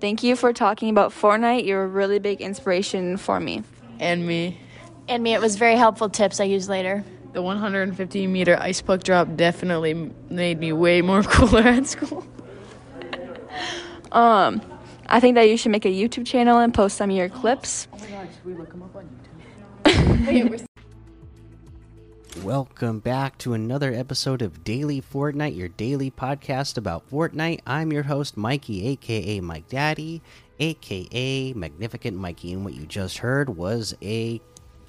Thank you for talking about Fortnite. You're a really big inspiration for me. And me. And me, it was very helpful tips I use later. The 150 meter ice puck drop definitely made me way more cooler at school. Um, I think that you should make a YouTube channel and post some of your clips. Oh my god, should we look them up on YouTube? Welcome back to another episode of Daily Fortnite, your daily podcast about Fortnite. I'm your host, Mikey, aka Mike Daddy, aka Magnificent Mikey. And what you just heard was a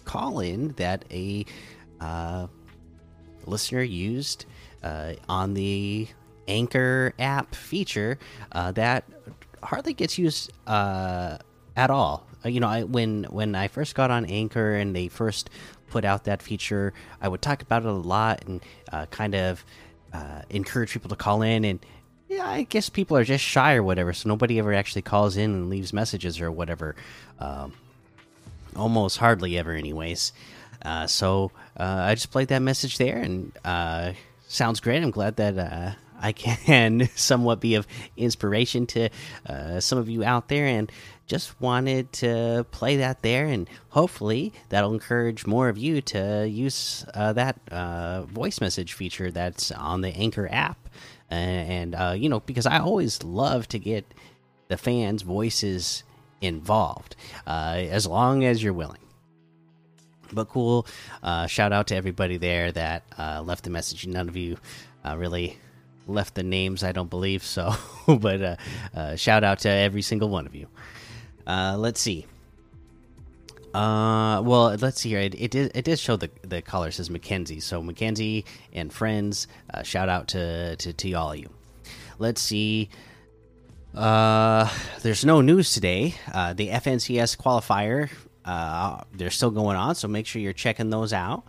call in that a uh, listener used uh, on the Anchor app feature uh, that hardly gets used uh, at all. Uh, you know, I, when when I first got on Anchor and they first put out that feature, I would talk about it a lot and uh, kind of uh, encourage people to call in. And yeah, I guess people are just shy or whatever, so nobody ever actually calls in and leaves messages or whatever. Um, almost hardly ever, anyways. Uh, so uh, I just played that message there, and uh, sounds great. I'm glad that uh, I can somewhat be of inspiration to some of you out there, and just wanted to play that there, and hopefully that'll encourage more of you to use that voice message feature that's on the Anchor app. And, uh, you know, because I always love to get the fans' voices involved, uh, as long as you're willing but cool. Uh, shout out to everybody there that uh, left the message. None of you uh, really left the names, I don't believe so, but uh, uh, shout out to every single one of you. Uh, let's see. Well, let's see here. It, it did it did show the the caller says Mackenzie. So Mackenzie and friends, shout out to to to all of you. Let's see. Uh, there's no news today. Uh, the FNCS qualifier, uh, they're still going on, so make sure you're checking those out.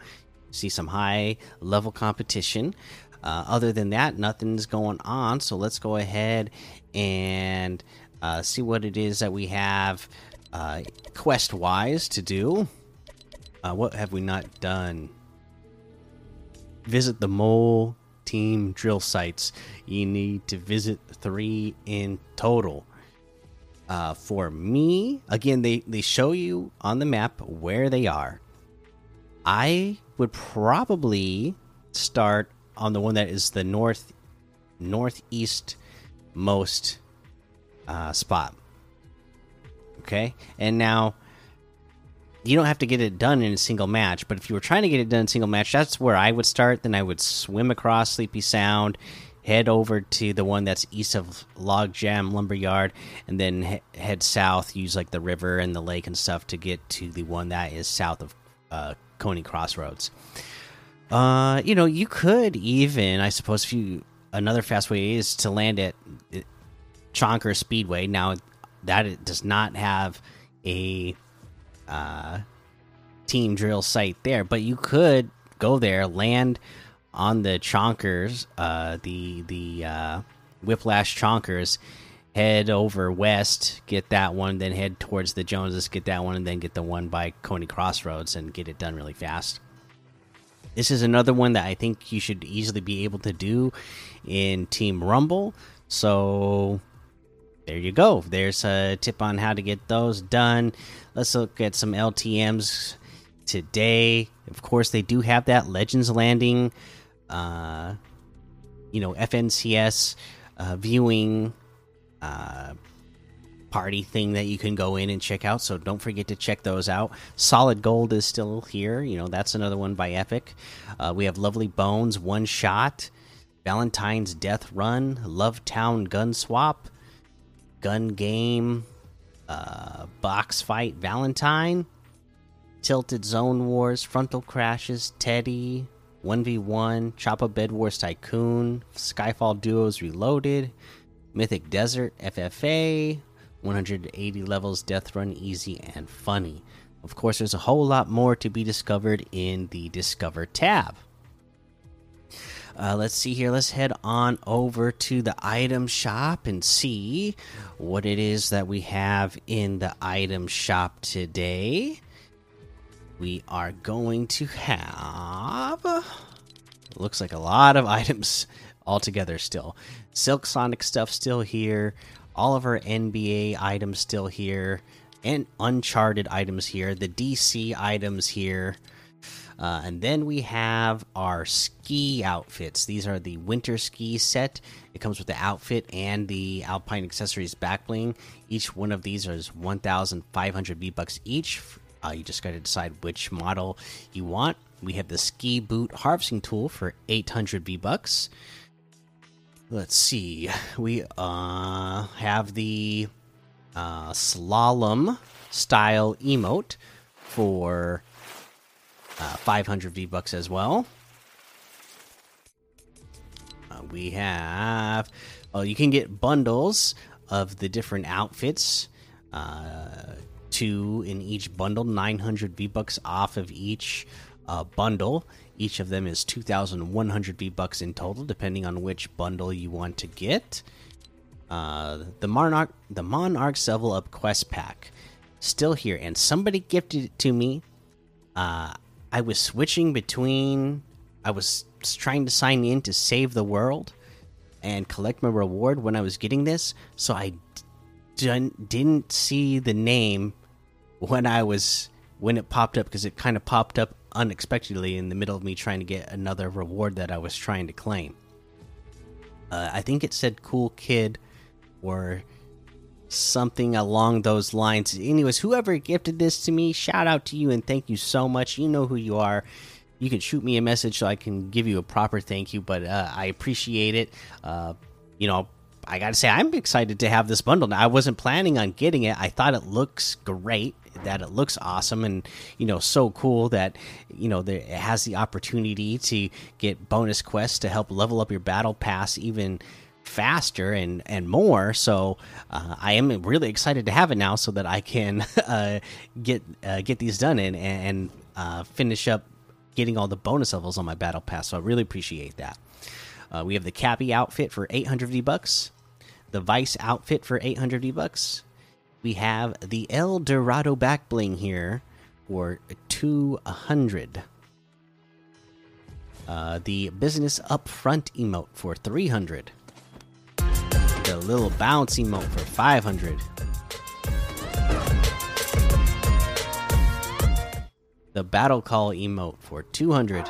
See some high level competition. Uh, other than that, nothing's going on. So let's go ahead and uh, see what it is that we have uh, quest wise to do. Uh, what have we not done? Visit the mole team drill sites. You need to visit three in total. Uh, for me, again, they, they show you on the map where they are. I would probably start on the one that is the north northeast most uh, spot. Okay, and now you don't have to get it done in a single match, but if you were trying to get it done in a single match, that's where I would start. Then I would swim across Sleepy Sound, head over to the one that's east of Logjam Lumberyard, and then he head south. Use like the river and the lake and stuff to get to the one that is south of uh, Coney Crossroads. Uh, you know, you could even, I suppose, if you another fast way is to land at Chonker Speedway. Now, that it does not have a uh, team drill site there, but you could go there, land on the Chonkers, uh, the the uh, Whiplash Chonkers, head over west, get that one, then head towards the Joneses, get that one, and then get the one by Coney Crossroads and get it done really fast. This is another one that I think you should easily be able to do in Team Rumble. So there you go. There's a tip on how to get those done. Let's look at some LTMs today. Of course, they do have that Legends Landing, uh, you know, FNCS uh, viewing uh, party thing that you can go in and check out. So don't forget to check those out. Solid Gold is still here. You know, that's another one by Epic. Uh, we have Lovely Bones, One Shot, Valentine's Death Run, Love Town Gun Swap, Gun Game, uh, Box Fight Valentine, Tilted Zone Wars, Frontal Crashes, Teddy, 1v1, Choppa Bed Wars Tycoon, Skyfall Duos Reloaded, Mythic Desert FFA, 180 levels, Death Run Easy and Funny. Of course, there's a whole lot more to be discovered in the Discover tab. Uh, let's see here. Let's head on over to the item shop and see what it is that we have in the item shop today. We are going to have. Looks like a lot of items altogether still. Silk Sonic stuff still here. All of our NBA items still here. And Uncharted items here. The DC items here. Uh, and then we have our ski outfits. These are the winter ski set. It comes with the outfit and the Alpine accessories back bling. Each one of these is 1,500 V bucks each. Uh, you just got to decide which model you want. We have the ski boot harvesting tool for 800 V bucks. Let's see. We uh, have the uh, slalom style emote for uh, 500 V bucks as well. Uh, we have. Oh, you can get bundles of the different outfits. Uh, two in each bundle, 900 V bucks off of each uh, bundle. Each of them is 2,100 V bucks in total, depending on which bundle you want to get. Uh, the Monarch, the Monarch's Level Up Quest Pack, still here, and somebody gifted it to me. Uh, I was switching between. I was trying to sign in to save the world and collect my reward when I was getting this, so I didn't see the name when I was when it popped up because it kind of popped up unexpectedly in the middle of me trying to get another reward that I was trying to claim. Uh, I think it said "cool kid" or something along those lines. Anyways, whoever gifted this to me, shout out to you and thank you so much. You know who you are. You can shoot me a message so I can give you a proper thank you, but uh, I appreciate it. Uh, you know, I gotta say, I'm excited to have this bundle. Now, I wasn't planning on getting it. I thought it looks great, that it looks awesome, and you know, so cool that you know there, it has the opportunity to get bonus quests to help level up your battle pass even faster and and more. So uh, I am really excited to have it now, so that I can uh, get uh, get these done and and uh, finish up getting all the bonus levels on my battle pass. So I really appreciate that. Uh, we have the Cappy outfit for 800 V bucks, the Vice outfit for 800 V bucks. We have the El Dorado back bling here for 200. Uh, the business up front emote for 300 the little bounce emote for 500. The battle call emote for 200.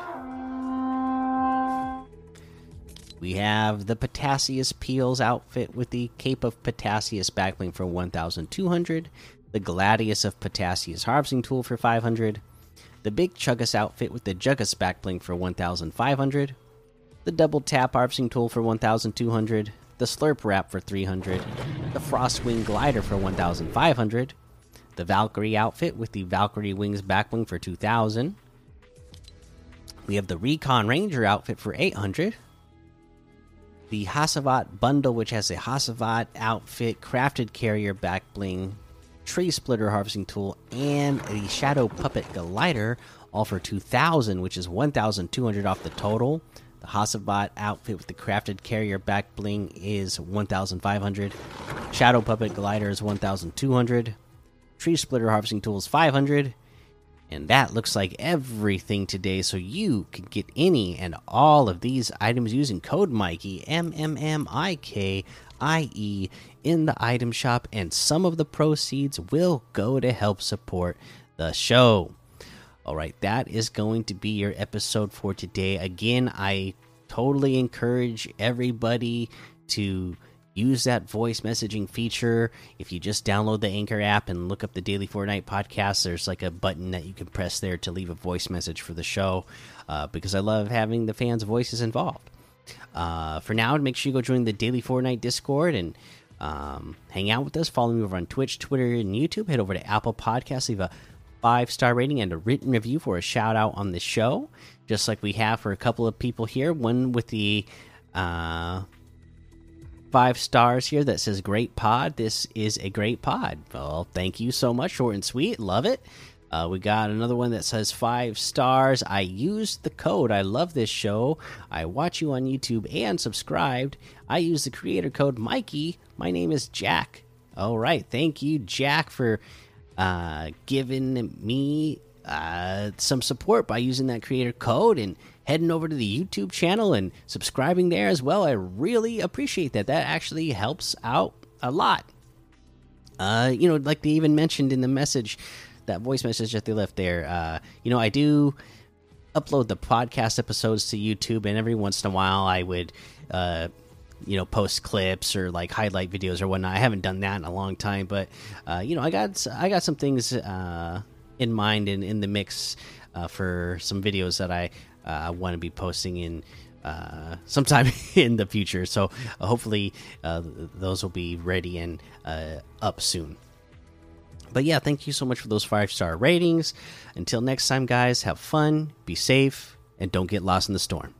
We have the Potassius Peels outfit with the Cape of Potassius backbling for 1200. The Gladius of Potassius harvesting tool for 500. The Big Chuggus outfit with the Juggus backbling for 1500. The Double Tap harvesting tool for 1200 the Slurp Wrap for 300, the Frostwing Glider for 1,500, the Valkyrie outfit with the Valkyrie Wings Backwing for 2,000. We have the Recon Ranger outfit for 800. The Hasavat bundle, which has a Hasavat outfit, crafted carrier back bling, tree splitter harvesting tool, and the Shadow Puppet Glider, all for 2,000, which is 1,200 off the total. The Hasselbot outfit with the crafted carrier back bling is 1,500. Shadow Puppet Glider is 1,200. Tree Splitter Harvesting Tool is 500. And that looks like everything today. So you can get any and all of these items using code Mikey, M M M I K I E, in the item shop. And some of the proceeds will go to help support the show. All right, that is going to be your episode for today. Again, I totally encourage everybody to use that voice messaging feature. If you just download the Anchor app and look up the Daily Fortnite podcast, there's like a button that you can press there to leave a voice message for the show uh, because I love having the fans' voices involved. Uh, for now, make sure you go join the Daily Fortnite Discord and um, hang out with us. Follow me over on Twitch, Twitter, and YouTube. Head over to Apple Podcasts, leave a five star rating and a written review for a shout out on the show, just like we have for a couple of people here. One with the uh, five stars here that says "Great pod." This is a great pod. Well, thank you so much, short and sweet. Love it. Uh, we got another one that says five stars. I used the code. I love this show. I watch you on YouTube and subscribed. I use the creator code Mikey. My name is Jack. All right. Thank you, Jack, for uh, giving me uh, some support by using that creator code and heading over to the YouTube channel and subscribing there as well. I really appreciate that. That actually helps out a lot. Uh, you know, like they even mentioned in the message, that voice message that they left there. Uh, you know, I do upload the podcast episodes to YouTube, and every once in a while, I would, uh, you know, post clips or like highlight videos or whatnot. I haven't done that in a long time, but uh, you know, I got I got some things uh, in mind and in the mix uh, for some videos that I uh, want to be posting in uh, sometime in the future. So uh, hopefully those will be ready and up soon. But yeah, thank you so much for those five star ratings. Until next time, guys, have fun, be safe, and don't get lost in the storm.